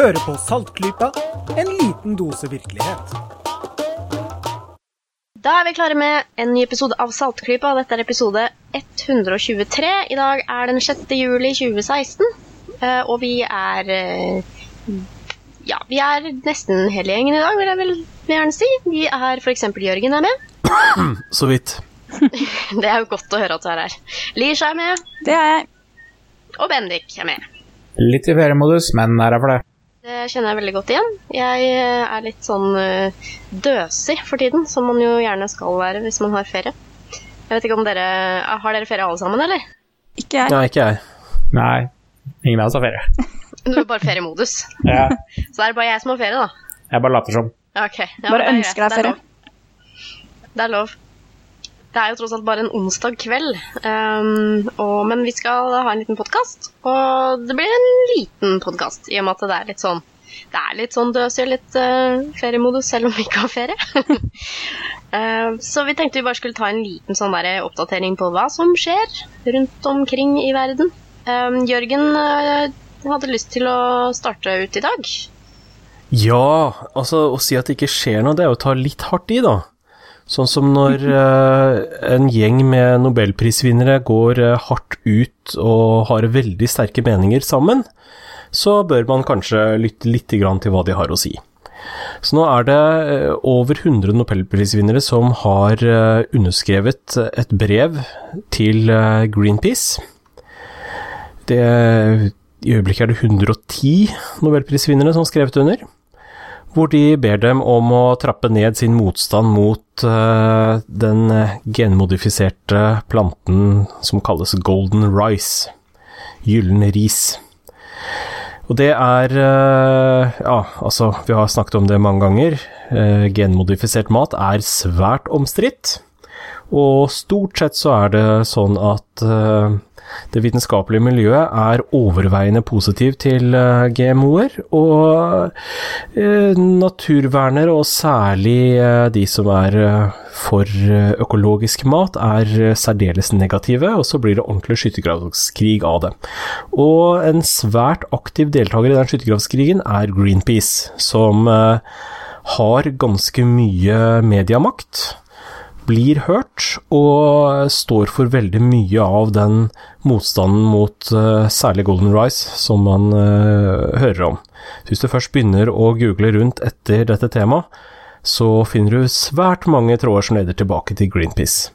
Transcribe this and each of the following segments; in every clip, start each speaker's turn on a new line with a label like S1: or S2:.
S1: Hører på Saltklypa, en liten dose virkelighet.
S2: Da er vi klare med en ny episode av Saltklypa. Dette er episode 123. I dag er den 6. juli 2016, eh, og vi er eh, Ja, vi er nesten hele gjengen i dag, vil jeg vel gjerne si. Vi er f.eks. Jørgen er med.
S3: Så vidt.
S2: Det er jo godt å høre at du er her. Lisha er med,
S4: Det er jeg.
S2: og Bendik er med.
S5: Litt i feriemodus, men er her for det.
S2: Det kjenner jeg veldig godt igjen. Jeg eh, er litt sånn eh, døsig for tiden, som man jo gjerne skal være hvis man har ferie. Jeg vet ikke om dere Har dere ferie alle sammen, eller?
S4: Ikke jeg.
S3: Nei, ikke jeg.
S5: Nei, ingen av oss har ferie.
S2: Du er bare feriemodus.
S5: Ja,
S2: Så det er bare jeg som har ferie, da.
S5: jeg bare later som.
S2: Ok. Ja,
S4: Bare
S2: er
S4: ønsker deg
S2: Det er lov. Det er lov. Det er jo tross alt bare en onsdag kveld, um, og, men vi skal ha en liten podkast. Og det blir en liten podkast, i og med at det er litt sånn Det er litt sånn døsig og litt uh, feriemodus, selv om vi ikke har ferie. Uh, så vi tenkte vi bare skulle ta en liten sånn der oppdatering på hva som skjer rundt omkring i verden. Um, Jørgen uh, hadde lyst til å starte ut i dag.
S3: Ja, altså å si at det ikke skjer noe, det er jo å ta litt hardt i, da. Sånn som når eh, en gjeng med nobelprisvinnere går eh, hardt ut og har veldig sterke meninger sammen, så bør man kanskje lytte litt til hva de har å si. Så nå er det eh, over 100 nobelprisvinnere som har underskrevet et brev til Greenpeace. Det, I øyeblikket er det 110 nobelprisvinnere som har skrevet under hvor de ber dem om å trappe ned sin motstand mot uh, den genmodifiserte planten som kalles golden rice, gyllen ris. Og det er eh, Ja, altså, vi har snakket om det mange ganger. Eh, genmodifisert mat er svært omstridt. Og stort sett så er det sånn at eh, det vitenskapelige miljøet er overveiende positiv til eh, GMO-er, og eh, naturvernere, og særlig eh, de som er for økologisk mat, er særdeles negative, og så blir det ordentlig skyttergravskrig av det. Og en svært aktiv deltaker i den skyttergravskrigen er Greenpeace, som har ganske mye mediemakt blir hørt, og står for veldig mye av den motstanden mot uh, særlig Golden Rice som man uh, hører om. Hvis du først begynner å google rundt etter dette temaet, så finner du svært mange tråder som leder tilbake til Greenpeace.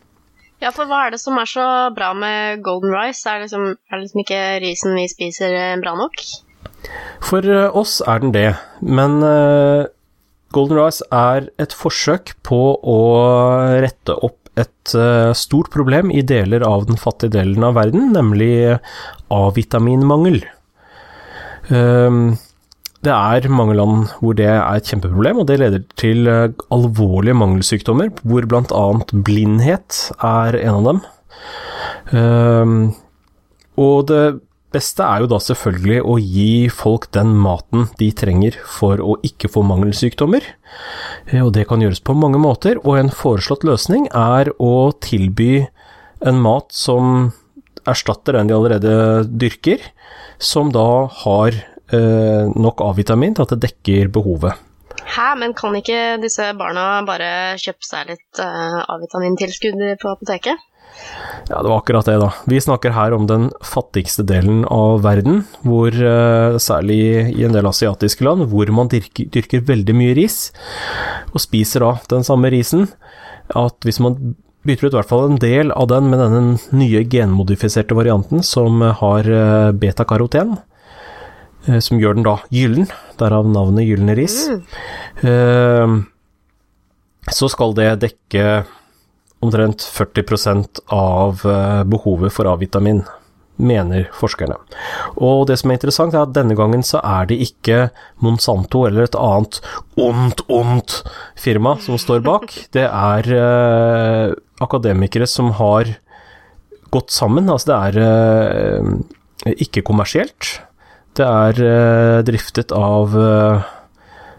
S2: Ja, for hva er det som er så bra med golden rice? Er, liksom, er liksom ikke risen vi spiser eh, bra nok?
S3: For uh, oss er den det, men Golden Rice er et forsøk på å rette opp et uh, stort problem i deler av den fattige delen av verden, nemlig A-vitaminmangel. Um, det er mange land hvor det er et kjempeproblem, og det leder til uh, alvorlige mangelsykdommer, hvor bl.a. blindhet er en av dem. Um, og det beste er jo da selvfølgelig å gi folk den maten de trenger for å ikke få mangelsykdommer. Og det kan gjøres på mange måter, og en foreslått løsning er å tilby en mat som erstatter den de allerede dyrker, som da har eh, nok A-vitamin til at det dekker behovet.
S2: Hæ, men kan ikke disse barna bare kjøpe seg litt eh, A-vitamintilskudd på apoteket?
S3: Ja, det var akkurat det, da. Vi snakker her om den fattigste delen av verden, hvor uh, særlig i en del asiatiske land, hvor man dyrker, dyrker veldig mye ris, og spiser da den samme risen, at hvis man bytter ut i hvert fall en del av den med denne nye genmodifiserte varianten som har uh, betakaroten, uh, som gjør den da gyllen, derav navnet gylne ris, så skal det dekke omtrent 40% av behovet for A-vitamin, mener forskerne. Og det som er interessant, er at denne gangen så er det ikke Monsanto eller et annet ondt, ondt firma som står bak. Det er eh, akademikere som har gått sammen. Altså det er eh, ikke kommersielt. Det er eh, driftet av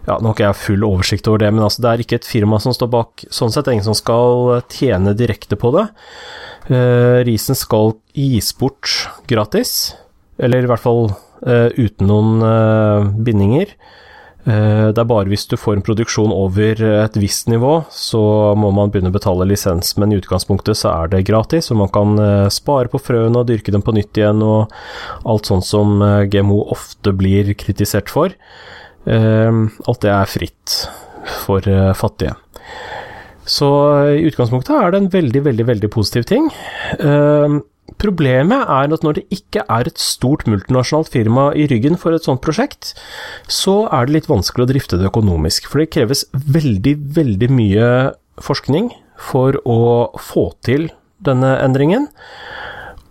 S3: ja, Nå har ikke jeg full oversikt over det, men altså det er ikke et firma som står bak. Sånn sett er ingen som skal tjene direkte på det. Uh, risen skal gis bort gratis, eller i hvert fall uh, uten noen uh, bindinger. Eh, det er bare hvis du får en produksjon over et visst nivå, så må man begynne å betale lisens, men i utgangspunktet så er det gratis, og man kan eh, spare på frøene og dyrke dem på nytt igjen, og alt sånt som eh, GMO ofte blir kritisert for. Eh, alt det er fritt for eh, fattige. Så i utgangspunktet er det en veldig, veldig, veldig positiv ting. Eh, problemet er at når det ikke er et stort multinasjonalt firma i ryggen for et sånt prosjekt, så er det litt vanskelig å drifte det økonomisk. For det kreves veldig, veldig mye forskning for å få til denne endringen.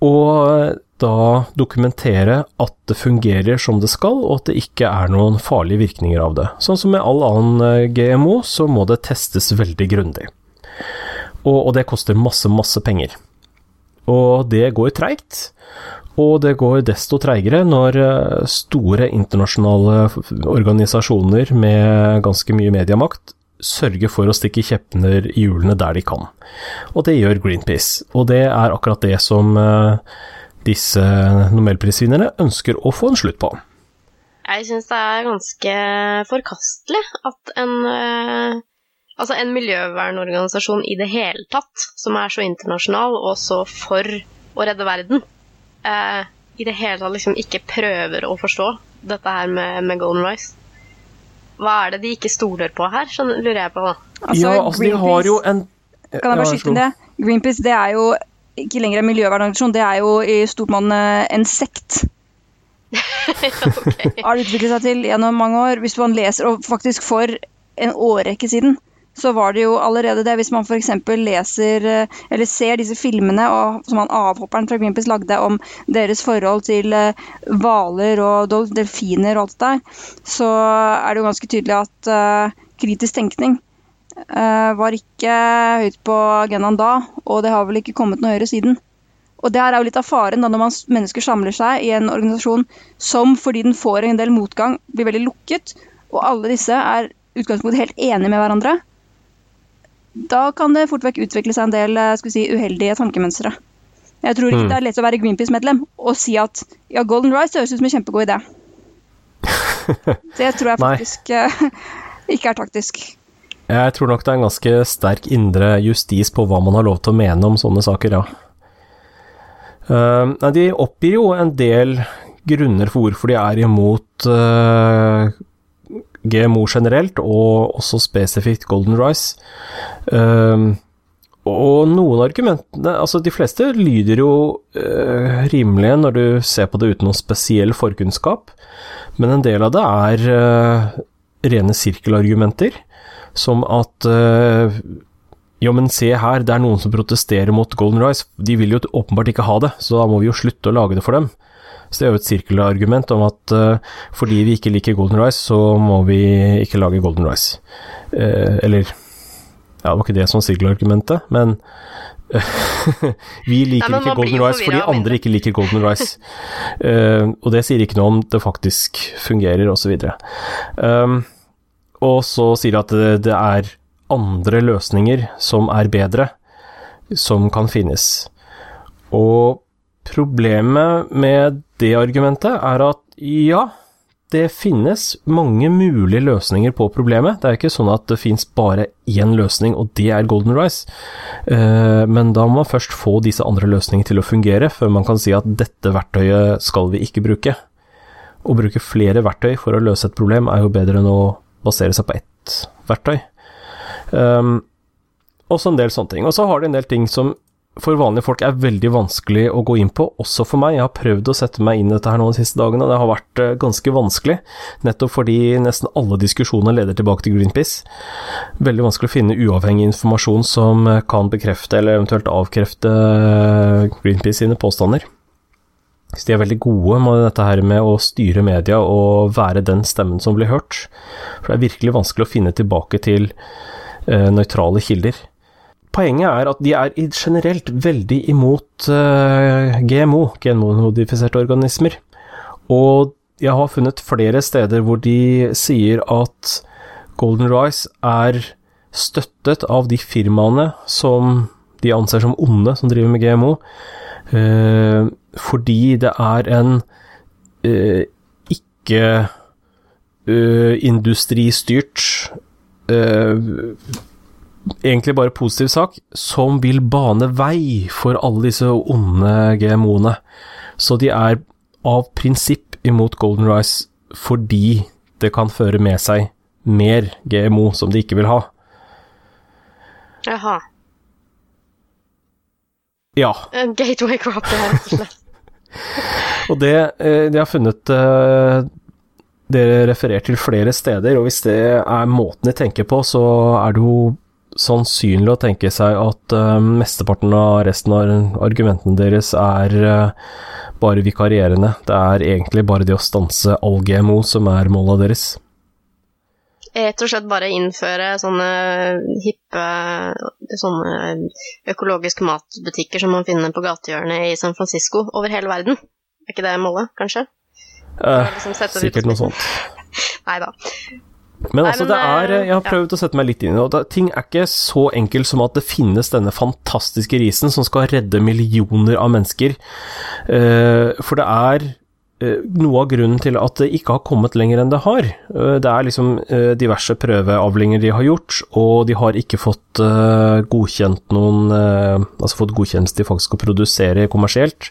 S3: Og da dokumentere at det fungerer som det skal, og at det ikke er noen farlige virkninger av det. Sånn som med all annen eh, GMO, så må det testes veldig grundig. Og, og det koster masse, masse penger. Og det går treigt. Og det går desto treigere når eh, store internasjonale organisasjoner med ganske mye mediemakt sørger for å stikke kjepper i hjulene der de kan. Og det gjør Greenpeace. Og det er akkurat det som eh, disse nobelprisvinnerne ønsker å få en slutt på.
S2: Jeg syns det er ganske forkastelig at en eh, Altså en miljøvernorganisasjon i det hele tatt, som er så internasjonal og så for å redde verden, eh, i det hele tatt liksom ikke prøver å forstå dette her med, med Golden Rice. Hva er det de ikke stoler på her, lurer jeg på da.
S4: Altså,
S3: ja, altså de har jo en
S4: Kan jeg bare skyte inn det? Greenpeace det er jo ikke lenger en miljøvernorganisasjon, det er jo i stort monn eh, en sekt. Har det utviklet seg til gjennom mange år. Hvis man leser, og faktisk for en årrekke siden, så var det jo allerede det. Hvis man f.eks. leser eh, eller ser disse filmene og, som han avhopperen fra Greenpeace lagde om deres forhold til eh, hvaler og delfiner og alt det der, så er det jo ganske tydelig at uh, kritisk tenkning var ikke høyt på agendaen da, og det har vel ikke kommet noe høyere siden. Og det her er jo litt av faren da når man, mennesker samler seg i en organisasjon som fordi den får en del motgang, blir veldig lukket, og alle disse er utgangspunktet helt enige med hverandre. Da kan det fort vekk utvikle seg en del eh, si, uheldige tankemønstre. Jeg tror ikke
S3: Mm.
S4: det er lett å være Greenpeace-medlem og si at ja, Golden Rice høres ut som en kjempegod idé. Det tror jeg faktisk eh, ikke er taktisk.
S3: Jeg tror nok det er en ganske sterk indre justis på hva man har lov til å mene om sånne saker, ja. Uh, de oppgir jo en del grunner for hvorfor de er imot uh, GMO generelt, og også spesifikt Golden Rice. Uh, og noen argumentene Altså, de fleste lyder jo uh, rimelige når du ser på det uten noen spesiell forkunnskap, men en del av det er eh, rene sirkelargumenter, som at eh, jo, men se her, det er noen som protesterer mot Golden Rice. De vil jo åpenbart ikke ha det, så da må vi jo slutte å lage det for dem. Så det er jo et sirkelargument om at uh, fordi vi ikke liker Golden Rice, så må vi ikke lage Golden Rice. Uh, eller Ja, det var ikke det som sirkelargumentet, men vi liker
S2: Nei, men
S3: ikke Golden Rice fordi andre ikke liker Golden Rice. Eh, og det sier ikke noe om det faktisk fungerer, osv. Um, og så sier de at det, er andre løsninger som er bedre, som kan finnes. Og problemet med det argumentet er at ja, det finnes mange mulige løsninger på problemet. Det er ikke sånn at det fins bare én løsning, og det er Golden Rice. Eh, men da må man først få disse andre løsningene til å fungere, før man kan si at dette verktøyet skal vi ikke bruke. Å bruke flere verktøy for å løse et problem er jo bedre enn å basere seg på ett verktøy. Um, også en del sånne ting. Og så har de en del ting som for vanlige folk er veldig vanskelig å gå inn på, også for meg. Jeg har prøvd å sette meg inn i dette her nå de siste dagene, og det har vært eh, ganske vanskelig. Nettopp fordi nesten alle diskusjoner leder tilbake til Greenpeace. Veldig vanskelig å finne uavhengig informasjon som eh, kan bekrefte eller eventuelt avkrefte eh, Greenpeace sine påstander. De er veldig gode med dette her med å styre media og være den stemmen som blir hørt. For det er virkelig vanskelig å finne tilbake til eh, nøytrale kilder. Poenget er at de er generelt veldig imot eh, GMO, genmodifiserte organismer. Og jeg har funnet flere steder hvor de sier at Golden Rice er støttet av de firmaene som de anser som onde, som driver med GMO. Eh, fordi det er en eh, ikke øh, industristyrt. øh, egentlig bare positiv sak, som vil bane vei for alle disse onde GMO-ene. Så de er av prinsipp imot Golden Rice fordi det kan føre med seg mer GMO som de ikke vil ha.
S2: Jaha.
S3: Ja,
S2: En gateway crop, det rett og slett.
S3: og det eh, de har funnet eh, Dere refererer til flere steder, og hvis det er måten de tenker på, så er det jo sannsynlig å tenke seg at uh, mesteparten av resten av argumentene deres er uh, bare vikarierende. Det er egentlig bare det å stanse all GMO som er målet deres.
S2: Rett og slett bare innføre sånne hippe sånne økologiske matbutikker som man finner på gatehjørnet i San Francisco over hele verden. Er ikke det målet, kanskje?
S3: Eh,
S2: liksom
S3: sikkert noe sånt.
S2: Nei da.
S3: Men altså, det er
S2: eh,
S3: Jeg har
S2: ja.
S3: prøvd å sette meg litt inn i det, ting er ikke så enkelt som at det finnes denne fantastiske risen som skal redde millioner av mennesker. Eh, for det er noe av grunnen til at det ikke har kommet lenger enn det har. Eh, det er liksom eh, diverse prøveavlinger de har gjort, og de har ikke fått eh, godkjent noen eh, Altså fått godkjennelse de faktisk skal produsere kommersielt.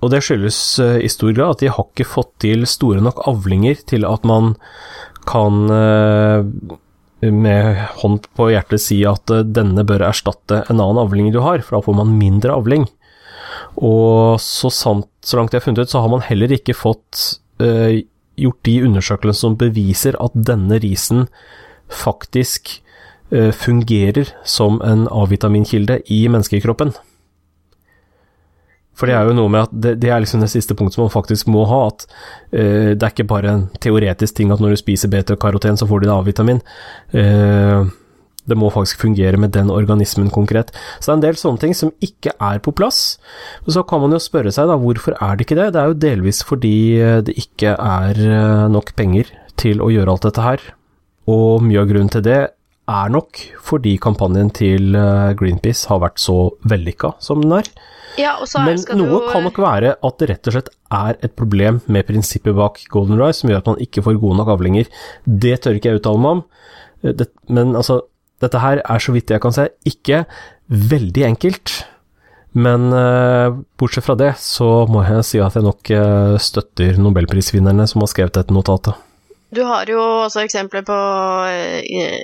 S3: Og det skyldes eh, i stor grad at de har ikke fått til store nok avlinger til at man kan eh, med hånd på hjertet si at eh, denne bør erstatte en annen avling du har, for da får man mindre avling. Og så sant, så langt jeg har funnet ut, så har man heller ikke fått uh, gjort de undersøkelsene som beviser at denne risen faktisk uh, fungerer som en A-vitaminkilde i menneskekroppen. For det er jo noe med at det, det er liksom det siste punktet man faktisk må ha, at uh, det er ikke bare en teoretisk ting at når du spiser beta-karoten, så får du en A-vitamin. Eh, det må faktisk fungere med den organismen konkret. Så det er en del sånne ting som ikke er på plass. Og så kan man jo spørre seg da, hvorfor er det ikke det? Det er jo delvis fordi eh, det ikke er eh, nok penger til å gjøre alt dette her. Og mye av grunnen til det er nok fordi kampanjen til eh, Greenpeace har vært så vellykka som den er.
S2: Ja,
S3: Men
S2: du
S3: noe
S2: jo
S3: kan nok være at det rett og slett er et problem med prinsippet bak Golden Rise, som gjør at man ikke får gode nok avlinger. Det tør ikke jeg uttale meg om, det, men altså, dette her er så vidt jeg kan se, ikke veldig enkelt. Men eh, bortsett fra det, så må jeg si at jeg nok eh, støtter nobelprisvinnerne som har skrevet dette notatet.
S2: Du har jo også eksempler på eh,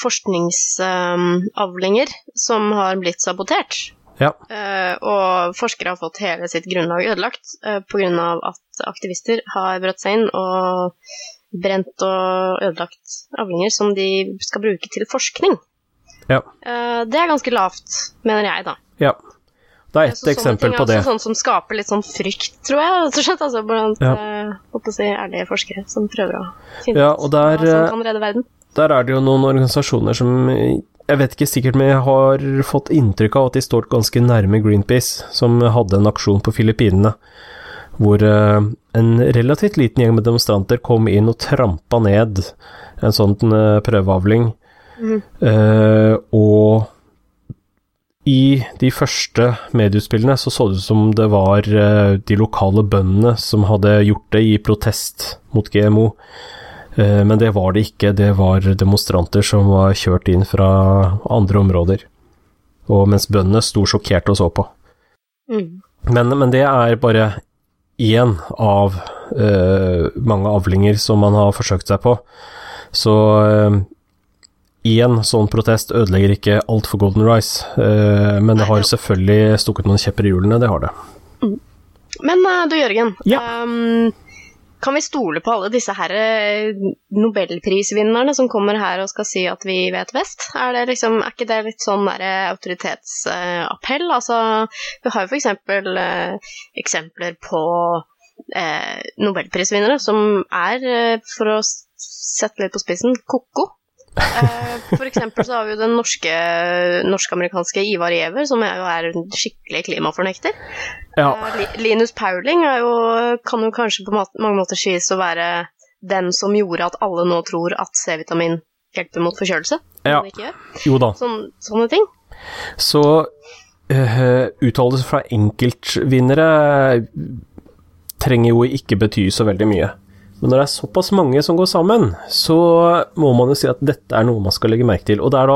S2: forskningsavlinger som har blitt sabotert.
S3: Ja.
S2: Eh, og forskere har fått hele sitt grunnlag ødelagt uh, pga. at aktivister har brøtt seg inn og brent og ødelagt avlinger som de skal bruke til forskning.
S3: Ja.
S2: Eh, det er ganske lavt, mener jeg, da.
S3: ja. Det er ett
S2: Så sånne
S3: eksempel
S2: ting
S3: på
S2: er
S3: det.
S2: også sånn som skaper litt sånn frykt, tror jeg, slett, altså, blant
S3: Ja.
S2: eh, si, ærlige forskere som prøver å finne
S3: Ja,
S2: ut hva som
S3: eh,
S2: kan redde verden.
S3: Der er det jo noen organisasjoner som Jeg vet ikke sikkert, men jeg har fått inntrykk av at de står ganske nærme Greenpeace, som hadde en aksjon på Filippinene. Hvor eh, en relativt liten gjeng med demonstranter kom inn og trampa ned en sånn prøveavling. prøveavling. Eh, og i de første medieutspillene så så det ut som det var eh, de lokale bøndene som hadde gjort det i protest mot GMO. Eh, Men det var det ikke, det var demonstranter som var kjørt inn fra andre områder. Og mens bøndene sto sjokkert og så på.
S2: Mm.
S3: Men, men det er bare én av uh, mange avlinger som man har forsøkt seg på. Så én sånn protest ødelegger ikke alt for Golden Rice, uh, men det har selvfølgelig stukket noen kjepper i hjulene, det har det.
S2: Men eh, du, Jørgen.
S3: Ja.
S2: ehm, kan vi stole på alle disse her eh, nobelprisvinnerne som kommer her og skal si at vi vet best? Er, liksom, er ikke det litt sånn eh, autoritetsappell? altså, vi har jo eksempel eh, eksempler på eh, nobelprisvinnere som er, eh, for å sette litt på spissen, ko-ko. Eh, for eksempel så har vi jo den norske, norsk-amerikanske Ivar Giæver, som er jo er en skikkelig klimafornekter.
S3: Ja,
S2: Eh, Linus Pauling jo, kan jo kanskje på mange måter sies å være den som gjorde at alle nå tror at C-vitamin hjelper mot forkjølelse.
S3: Ja. jo da.
S2: Sån, sånne ting.
S3: Så uh, uttalelser fra enkeltvinnere trenger jo ikke bety så veldig mye. Men når det er såpass mange som går sammen, så må man jo si at dette er noe man skal legge merke til. Og det er da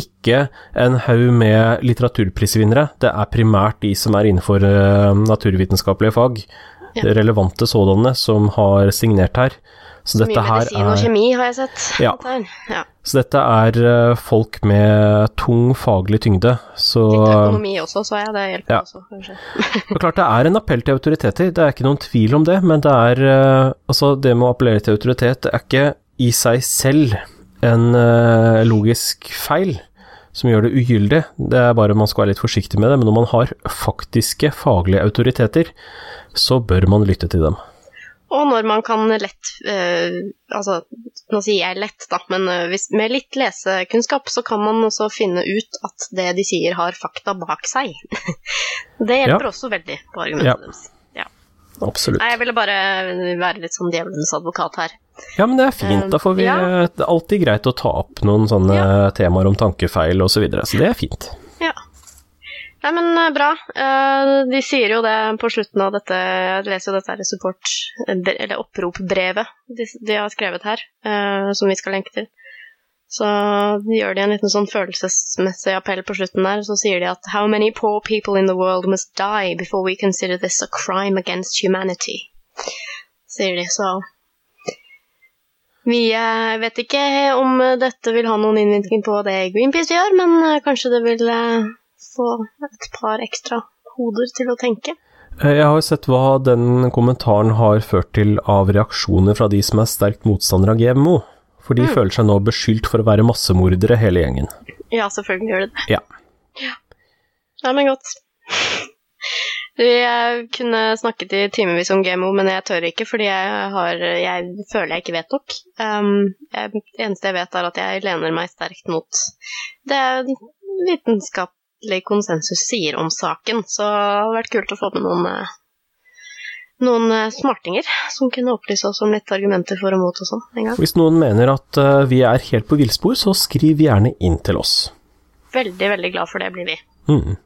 S3: ikke en haug med litteraturprisvinnere, det er primært de som er innenfor eh, naturvitenskapelige fag,
S2: Ja.
S3: relevante sådanne, som har signert her. Så dette
S2: mye
S3: her
S2: medisin og
S3: er
S2: kjemi har jeg sett.
S3: Ja.
S2: Ja.
S3: Så dette er eh, folk med tung faglig tyngde. Så
S2: Litt økonomi også, så jeg. Det hjelper
S3: Ja.
S2: også, kanskje.
S3: klart det er en appell til autoriteter, det er ikke noen tvil om det, men det er eh, Altså, det med å appellere til autoritet, det er ikke i seg selv en eh, logisk feil som gjør det ugyldig. Det er bare man skal være litt forsiktig med det, men når man har faktiske faglige autoriteter, så bør man lytte til dem.
S2: Og når man kan lett eh, Altså, nå sier jeg lett, da, men eh, hvis, med litt lesekunnskap så kan man også finne ut at det de sier, har fakta bak seg. det hjelper også veldig på argumentet
S3: Ja.
S2: deres. Ja.
S3: Absolutt.
S2: Nei, jeg ville bare være litt sånn djevelens advokat her.
S3: Ja, men det er fint. Da får vi
S2: Ja.
S3: Det er alltid greit å ta opp noen sånne temaer om tankefeil og så videre, så det er fint.
S2: Ja. Nei, men eh, bra. Eh, De sier jo det på slutten av dette Jeg leser jo dette her support... Eller oppropbrevet de, de har skrevet her, eh, som vi skal lenke til. Så gjør de en liten sånn følelsesmessig appell på slutten der, så sier de at How many poor people in the world must die before we consider this a crime against humanity? Sier de, så vi vet ikke om dette vil ha noen innvirkning på det Greenpeace gjør, men kanskje det vil få et par ekstra hoder til å tenke.
S3: Eh, Jeg har jo sett hva den kommentaren har ført til av reaksjoner fra de som er sterkt motstandere av GMO. For de føler seg nå beskyldt for å være massemordere, hele gjengen.
S2: Ja, selvfølgelig gjør de det.
S3: Ja.
S2: Nei, men godt. Vi eh, kunne snakket i timevis om GMO, men jeg tør ikke, fordi jeg, har, jeg føler jeg ikke vet nok. Um, jeg, det eneste jeg vet, er at jeg lener meg sterkt mot det vitenskapelig konsensus sier om saken. Så det hadde vært kult å få med noen, eh, noen eh, smartinger som kunne opplyse oss om litt argumenter for og mot og sånn en gang.
S3: Hvis noen mener at eh, vi er helt på villspor, så skriv gjerne inn til oss.
S2: Veldig, veldig glad for det blir vi.
S3: Mm.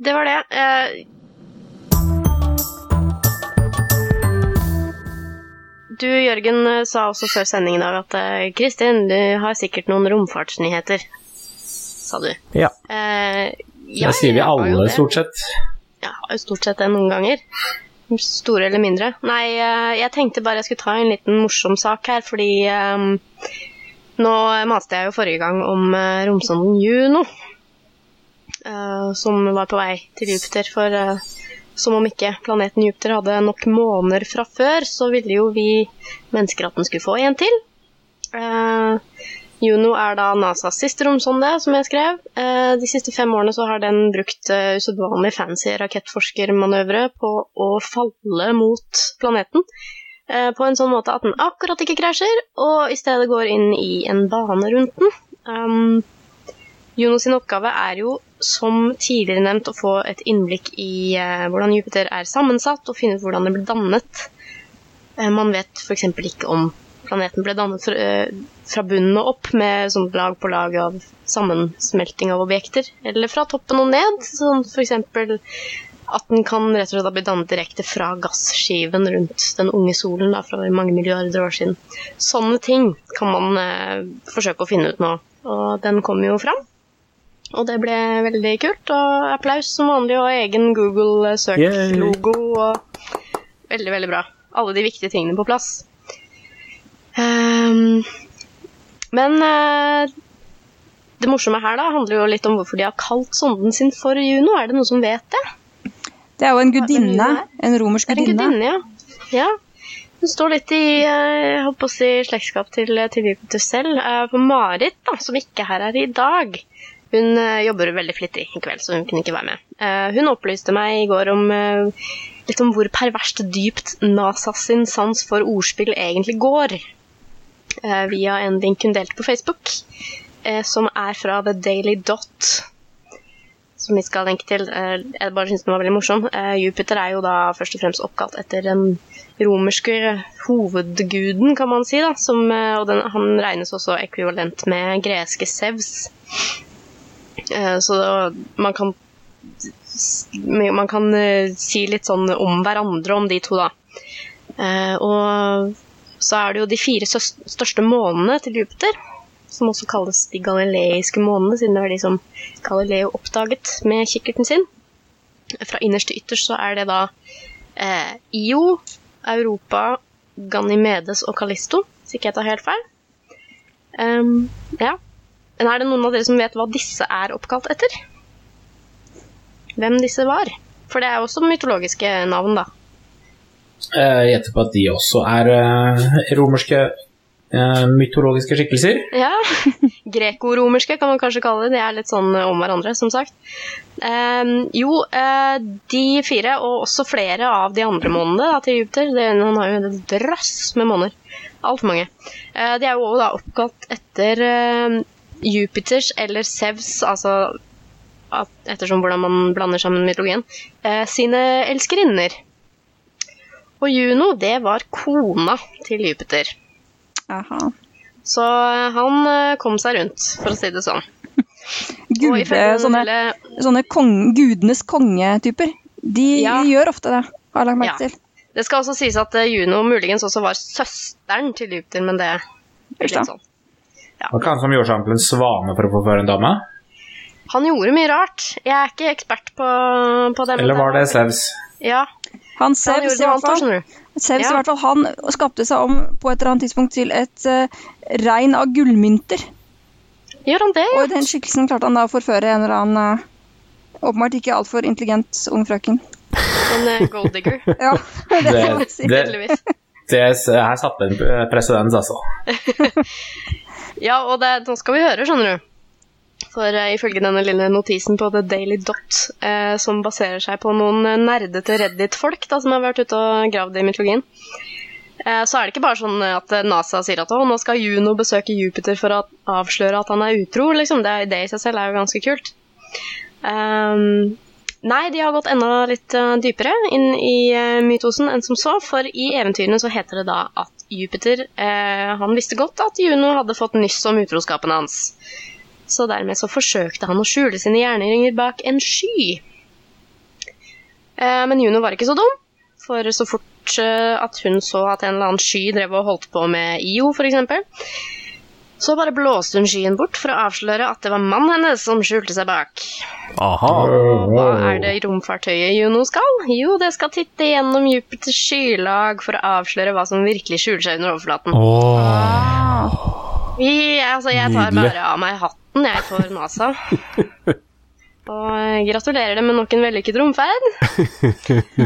S2: Det var det. Du, Jørgen, sa også før sendingen i dag at Kristin, du har sikkert noen romfartsnyheter, sa du.
S3: Ja.
S2: Eh,
S5: Det sier vi alle, stort sett.
S2: Ja, stort sett det noen ganger. Store eller mindre. Nei, eh, jeg tenkte bare jeg skulle ta en liten morsom sak her, fordi um, nå maste jeg jo forrige gang om uh, romsonden Juno, uh, som var på vei til Jupiter. For uh, som om ikke planeten Jupiter hadde nok måneder fra før, så ville jo vi mennesker at den skulle få en til. Eh, Juno er da NASAs siste romsonde, som jeg skrev. Eh, de siste fem årene så har den brukt uh, usedvanlig fancy rakettforskermanøvre på å falle mot planeten. eh, på en sånn måte at den akkurat ikke krasjer, og i stedet går inn i en bane rundt den. Um, Juno sin oppgave er jo, som tidligere nevnt, å få et innblikk i eh, hvordan Jupiter er sammensatt, og finne ut hvordan det ble dannet. Eh, man vet f.eks. ikke om planeten ble dannet fra, bunnen og opp, med sånn lag på lag av sammensmelting av objekter, eller fra toppen og ned, sånn f.eks. at den kan rett og slett bli dannet direkte fra gasskiven rundt den unge solen da, fra mange milliarder år siden. Sånne ting kan man eh, forsøke å finne ut nå, og den kom jo fram. Og det ble veldig kult, og applaus som vanlig, og egen Google Search-logo, og veldig, veldig bra. Alle de viktige tingene på plass. Ehm, men eh, det morsomme her da handler jo litt om hvorfor de har kalt sonden sin for Juno. Er det noen som vet det?
S4: Det er jo en gudinne.
S2: Er
S4: En romersk
S2: gudinne. en
S4: gudinne.
S2: ja. ja. Hun står litt i eh, jeg håper å si, slektskap til, til Jupiter selv. Eh, For Marit, da, som ikke er her i dag, hun eh, jobber veldig flittig i kveld, så hun kunne ikke være med. Eh, Hun opplyste meg i går om eh, litt om hvor perverst dypt NASA sin sans for ordspill egentlig går. Eh, Via en link hun delte på Facebook, eh, som er fra The Daily Dot som vi skal lenke til. Eh, Jeg bare synes den var veldig morsom. Jupiter er jo da først og fremst oppkalt etter den romerske hovedguden, kan man si. da, som, Og den, han regnes også ekvivalent med greske Sevs. Så man kan man kan si litt sånn om hverandre om de to, da. Og så er det jo de fire største månene til Jupiter, som også kalles de galileiske månene, siden det var de som Galileo oppdaget med kikkerten sin. Fra innerst til ytterst så er det da eh, Io, Europa, Ganymedes og Kalisto, hvis ikke jeg tar helt feil. Um, ja. Men er det noen av dere som vet hva disse er oppkalt etter? Hvem disse var? For det er jo også mytologiske navn, da.
S5: Eh, Jeg gjetter på at de også er eh, romerske eh, mytologiske skikkelser.
S2: Ja. Greko-romerske kan man kanskje kalle det. De er litt sånn om hverandre, som sagt. Jo, de fire, og også flere av de andre månedene til Jupiter Han har jo en drøss med måneder. Altfor mange. De er jo da oppkalt etter Jupiters eller Sevs, altså ettersom hvordan man blander sammen eh, sine elskerinner. Og Juno, det var kona til Jupiter.
S4: Aha.
S2: Så eh, han eh, kom seg rundt, for å si det sånn.
S4: Gude, sånne
S2: lille-
S4: sånne kong, gudenes kongetyper. De,
S2: Ja.
S4: de gjør ofte det, har jeg lagt merke
S2: Ja.
S4: til.
S2: Det skal også sies at eh, Juno muligens også var søsteren til Jupiter, men det er litt sånn.
S5: Ja. var ikke han som gjorde seg om til en svane for å få føre en dame?
S2: Han gjorde mye rart. Jeg er ikke ekspert på, på det.
S5: Eller var det Sevs?
S2: Ja,
S4: Han Sevs i hvert fall. Sevs
S2: Ja.
S4: i hvert fall, han skapte seg om på et eller annet tidspunkt til et uh, regn av gullmynter.
S2: Gjør han det?
S4: Og i den skikkelsen klarte han da å forføre en eller annen uh, åpenbart ikke altfor intelligent ung frøken.
S2: En uh, gold digger,
S4: Ja, det
S5: Det-
S4: kan man si.
S5: det- Det, her satte en presedens, altså.
S2: Ja, og det, nå skal vi høre, skjønner du. For eh, ifølge denne lille notisen på The Daily Dot, eh, som baserer seg på noen nerdete Reddit-folk som har vært ute og gravd i mytologien, eh, så er det ikke bare sånn at eh, NASA sier at nå skal Juno besøke Jupiter for å avsløre at han er utro. Liksom. Det, det i seg selv er jo ganske kult. Um, nei, de har gått enda litt eh, dypere inn i mytosen enn som så, for i eventyrene så heter det da at Jupiter eh, han visste godt at Juno hadde fått nyss om utroskapen hans. Så dermed så forsøkte han å skjule sine gjerninger bak en sky. Eh, men Juno var ikke så dum, for så fort eh, at hun så at en eller annen sky drev og holdt på med Io, f.eks., så bare blåste hun skyen bort for å avsløre at det var mannen hennes som skjulte seg bak.
S3: Aha.
S2: Og hva er det romfartøyet Juno skal? Jo, det skal titte gjennom Jupiters skylag for å avsløre hva som virkelig skjuler seg under overflaten.
S3: Åh.
S2: Vi, altså, jeg tar bare av meg hatten, jeg, for NASA. Og gratulerer dem med nok en vellykket romferd.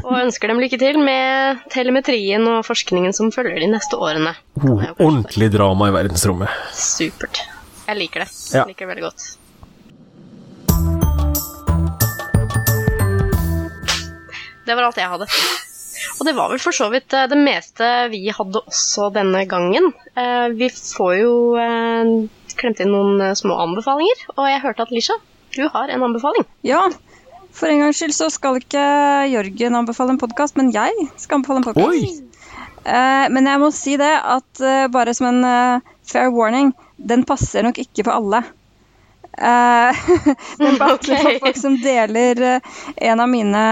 S2: Og ønsker dem lykke til med telemetrien og forskningen som følger de neste årene.
S3: Oh, ordentlig drama i verdensrommet.
S2: Supert. Jeg liker det. Jeg liker det veldig godt. Det var alt jeg hadde. Og det var vel for så vidt eh, det meste vi hadde også denne gangen. Eh, Vi får jo eh, klemt inn noen små anbefalinger, og jeg hørte at Lisha, du har en anbefaling.
S4: Ja, for en gangs skyld så skal ikke Jørgen anbefale en podkast, men jeg skal anbefale en podkast. Eh, men jeg må si det at bare som en fair warning, den passer nok ikke for alle. Eh, bare okay. for folk som deler eh, en av mine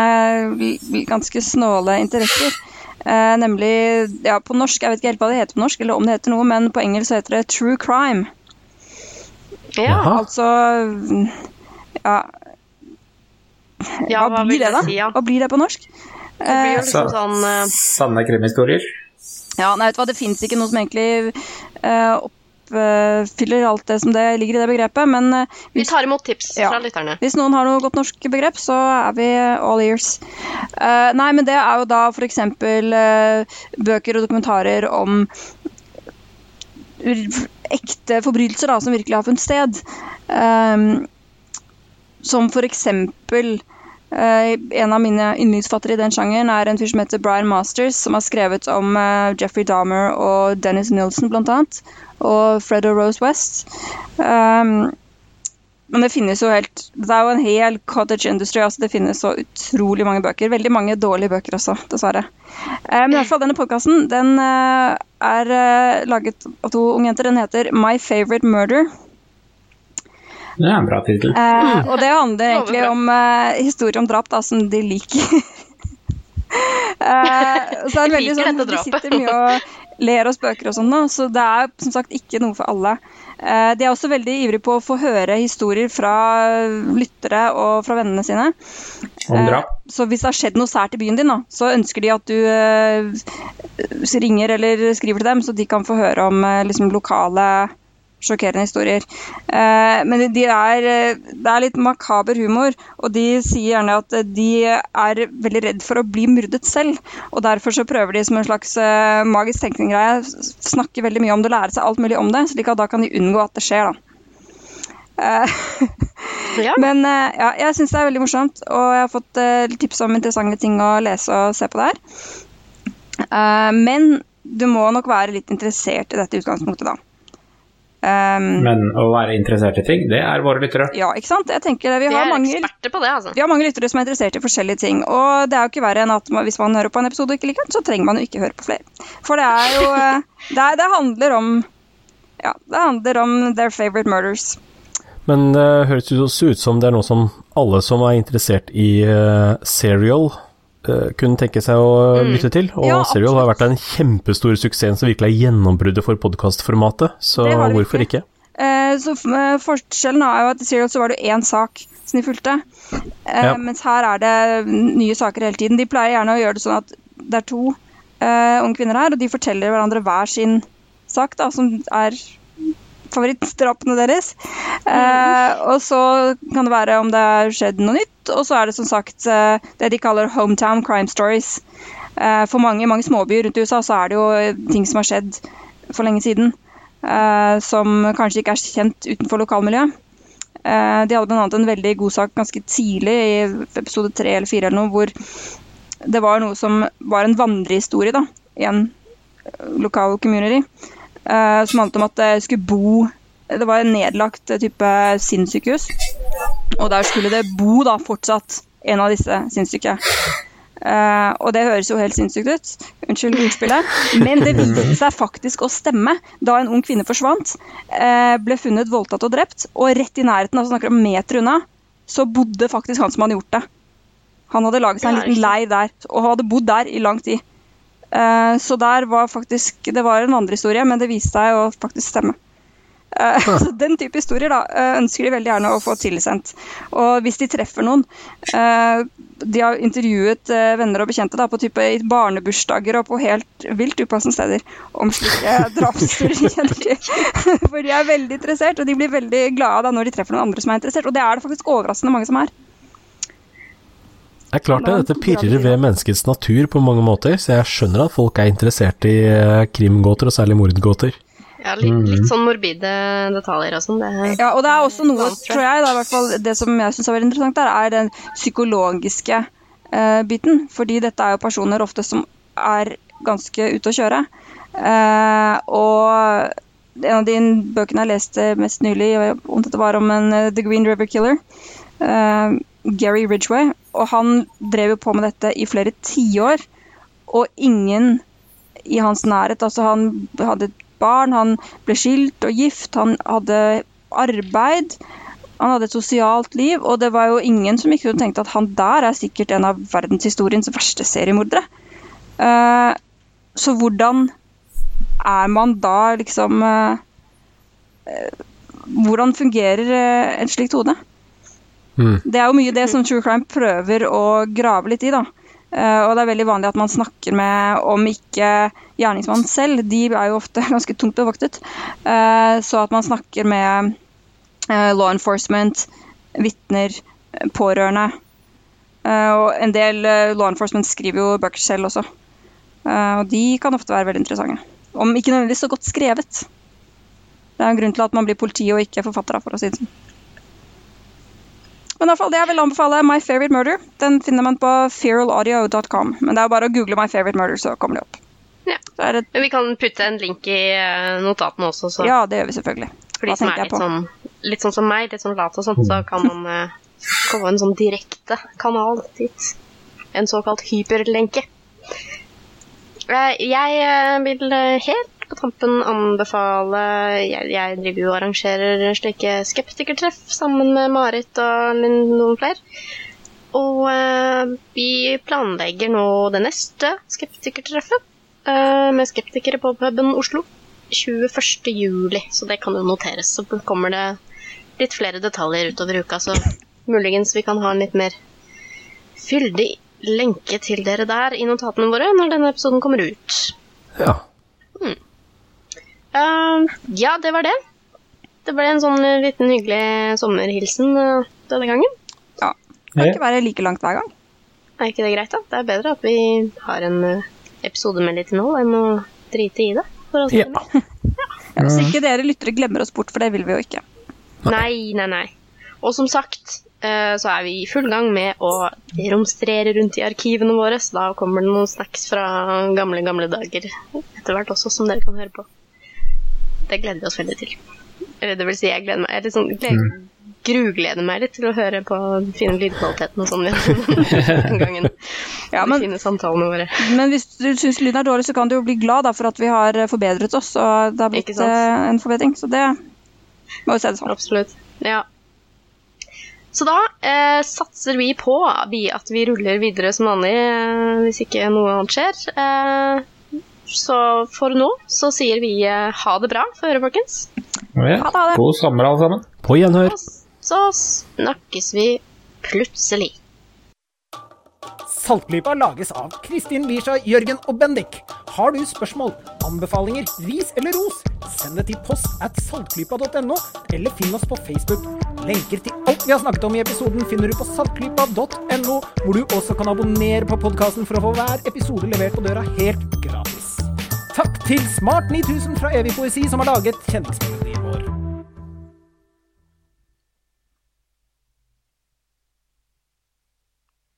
S4: ganske snåle interesser. Eh, nemlig ja, på norsk, jeg vet ikke helt hva det heter på norsk, eller om det heter noe, men på engelsk så heter det true crime.
S2: Ja,
S4: Altså ja,
S2: ja
S4: hva,
S2: hva
S4: blir det, da?
S2: si, ja?
S4: Hva blir det på norsk?
S2: Det blir jo
S4: Eh,
S2: liksom sånn uh...
S5: Sanne krimhistorier.
S4: Ja, nei, vet du hva, Det fins ikke noe som egentlig eh, oppfyller alt det som det ligger i det begrepet. Men hvis,
S2: Vi tar imot tips
S4: Ja.
S2: fra lytterne.
S4: hvis noen har noe godt norsk begrep, så er vi all ears. Uh, nei, men det er jo da f.eks. Uh, bøker og dokumentarer om ekte forbrytelser da, som virkelig har funnet sted. Um, som eksempel eh, En av mine yndlingsfattere i den sjangeren er en fyr som heter Brian Masters, som har skrevet om eh, Jeffrey Dahmer og Dennis Nilsen annet. Og Fred og Rose West. Um, men det finnes jo helt Det er jo en hel cottage industry. altså Det finnes så utrolig mange bøker. Veldig mange dårlige bøker også, dessverre. Eh, men i hvert fall denne podkasten den eh, er eh, laget av to unge jenter. Den heter My Favorite Murder.
S5: Det er en bra tittel.
S4: Eh, og det handler egentlig om eh, historier om drap da, som de liker. eh, så er det veldig sånn, De sitter mye og ler og spøker og sånn, så det er som sagt ikke noe for alle. Eh, de er også veldig ivrige på å få høre historier fra lyttere og fra vennene sine.
S5: Om drap.
S4: Eh, Så hvis det har skjedd noe sært i byen din, da, så ønsker de at du eh, ringer eller skriver til dem, så de kan få høre om eh, liksom, lokale sjokkerende historier. Eh, men de er, eh, det er litt makaber humor, og de sier gjerne at eh, de er veldig redd for å bli myrdet selv. Og derfor så prøver de som en slags magisk tenkning-greie, snakke veldig mye om det, lære seg alt mulig om det, slik at da kan de unngå at det skjer. da.
S2: Ja.
S4: Men ja, jeg syns det er veldig morsomt, og jeg har fått eh, tips om interessante ting å lese og se på der. Uh, men du må nok være litt interessert i dette utgangspunktet, da. Um,
S5: Men å være interessert i ting, det er våre lyttere.
S4: ja, ikke sant? Jeg tenker det. Vi har, mange,
S2: det, altså.
S4: vi har mange lyttere som er interessert i forskjellige ting. Og det er jo ikke verre enn at hvis man hører på en episode og ikke liker den, så trenger man jo ikke høre på flere. For det er jo eh, Det, er, det handler om Ja, det handler om their favorite murders.
S3: Men det høres jo også ut som det er noe som alle som er interessert i eh, serial, eh, kunne tenke seg å lytte til. Og
S4: Ja,
S3: serial har vært en kjempestor suksess som virkelig er gjennombruddet for podkastformatet, så hvorfor ikke?
S4: Eh, så eh, Forskjellen er jo at i Serial så var det én sak som de fulgte. Eh,
S3: Ja.
S4: Mens her er det nye saker hele tiden. De pleier gjerne å gjøre det sånn at det er to eh, unge kvinner her, og de forteller hverandre hver sin sak, da, som er favorittdrapene deres. Eh, og så kan det være om det har skjedd noe nytt, og så er det som sagt eh, det de kaller hometown crime stories. Eh, for mange, mange småbyer rundt i USA så er det jo eh, ting som har skjedd for lenge siden, eh, som kanskje ikke er kjent utenfor lokalmiljøet. Eh, de hadde bl.a. en veldig god sak ganske tidlig, i episode tre eller fire, eller noe, hvor det var noe som var en vandrehistorie da, i en lokal community, eh, som handlet om at det skulle bo Det var en nedlagt eh, type sinnssykehus, og der skulle det bo da fortsatt en av disse sinnssyke. Uh, og det høres jo helt sinnssykt ut. Unnskyld ordspillet. Men det viste seg faktisk å stemme da en ung kvinne forsvant. uh, ble funnet voldtatt og drept, og rett i nærheten, altså snakker om meter unna, så bodde faktisk han som hadde gjort det. Han hadde laget seg en liten leir der, og hadde bodd der i lang tid. Eh, så der var faktisk Det var en vandrehistorie, men det viste seg å faktisk stemme. Eh, så Den type historier da, eh, ønsker de veldig gjerne å få tilsendt. Og hvis de treffer noen De har intervjuet venner og bekjente da, på type barnebursdager og på helt vilt upassende steder om slike til. For de er veldig interessert, og de blir veldig glade da når de treffer noen andre som er interessert. Og det er det faktisk overraskende mange som er.
S3: Det er klart det, dette pirrer ved menneskets natur på mange måter, så jeg skjønner at folk er interessert i eh, krimgåter, og særlig mordgåter.
S2: Ja, litt, litt sånn morbide detaljer og sånn. Det
S4: Ja, og det er også noe,
S2: tror jeg.
S4: da, i hvert fall det som jeg syns er veldig interessant der, er den psykologiske uh, biten. Fordi dette er jo personer ofte som er ganske ute å kjøre. Uh, og en av de bøkene jeg leste mest nylig, om dette var om en uh, The Green River Killer, eh, Gary Ridgway, og han drev jo på med dette i flere tiår, og ingen i hans nærhet. Altså, han hadde et barn, han ble skilt og gift, han hadde arbeid. Han hadde et sosialt liv, og det var jo ingen som ikke tenkte at han der er sikkert en av verdenshistoriens verste seriemordere. Uh, så hvordan er man da liksom uh, Hvordan fungerer et slikt hode?
S3: Mm.
S4: Det er jo mye det som True Crime prøver å grave litt i, da. Uh, og det er veldig vanlig at man snakker med, om ikke gjerningsmannen selv, de er jo ofte ganske tungt bevoktet, uh, så at man snakker med uh, law enforcement, vitner, pårørende. Og en del law enforcement skriver jo bøker selv også. Og de kan ofte være veldig interessante. Om ikke nødvendigvis så godt skrevet. Det er en grunn til at man blir politi og ikke forfatter, for å si det sånn. Men i hvert fall, det jeg vil anbefale My Favorite Murder. Den finner man på feralaudio.com. Men det er bare å google My Favorite Murder, så kommer det opp.
S2: Ja.
S4: Så er det,
S2: Men vi kan putte en link i eh, notatene også, så
S4: ja, det gjør vi selvfølgelig.
S2: for de som er litt sånn, litt sånn som meg, litt sånn lat og sånt, så kan man eh, få en sånn direkte kanal dit. En såkalt hyperlenke. Eh, Jeg vil helt på tampen anbefale Jeg, jeg driver jo og arrangerer slike skeptikertreff sammen med Marit og noen flere. Og eh, vi planlegger nå det neste skeptikertreffet eh, med skeptikere på puben Oslo 21. juli, så det kan jo noteres. Så kommer det litt flere detaljer utover uka, så muligens vi kan ha en litt mer fyldig lenke til dere der i notatene våre når denne episoden kommer ut.
S3: Ja.
S2: Uh, ja, det var det. Det ble en sånn liten hyggelig sommerhilsen uh, denne gangen.
S4: Det kan ikke være like langt hver gang.
S2: Er ikke det greit, da? Det er bedre at vi har en uh, episode med litt innhold enn å drite i det. For oss
S3: Ja.
S2: det.
S4: Ja, hvis ikke dere lyttere glemmer oss bort, for det vil vi jo ikke.
S2: Nei, nei, nei. Og som sagt eh, så er vi i full gang med å romstrere rundt i arkivene våre, så da kommer det noen snacks fra gamle, gamle dager etter hvert også, som dere kan høre på. Det gleder vi oss veldig til. Eller det vil si, jeg gleder meg jeg liksom gleder, mm. grugleder meg litt til å høre på den fine lydkvaliteten og sånn den gangen.
S4: Ja,
S2: De
S4: men,
S2: fine samtalene våre.
S4: men hvis du syns lyden er dårlig, så kan du jo bli glad da, for at vi har forbedret oss, og det har blitt eh, en forbedring. Så det må jo se det sånn.
S2: Absolutt. Ja. Så da eh, satser vi på vi- at vi ruller videre som vanlig eh, hvis ikke noe annet skjer. Eh, så for nå så sier vi eh, ha det bra for øret, folkens.
S5: Ja.
S4: Ha det, ha det.
S5: God sommer, alle sammen.
S3: På gjenhør.
S2: Så snakkes vi plutselig.
S1: Saltklypa lages av Kristin Lisha, Jørgen og Bendik. Har du spørsmål, anbefalinger, ris eller ros, send det til post at saltklypa.no, eller finn oss på Facebook. Lenker til alt vi har snakket om i episoden finner du på saltklypa.no, hvor du også kan abonnere på podkasten for å få hver episode levert på døra helt gratis. Takk til Smart 9000 fra Evig poesi som har laget kjendismelodien vår.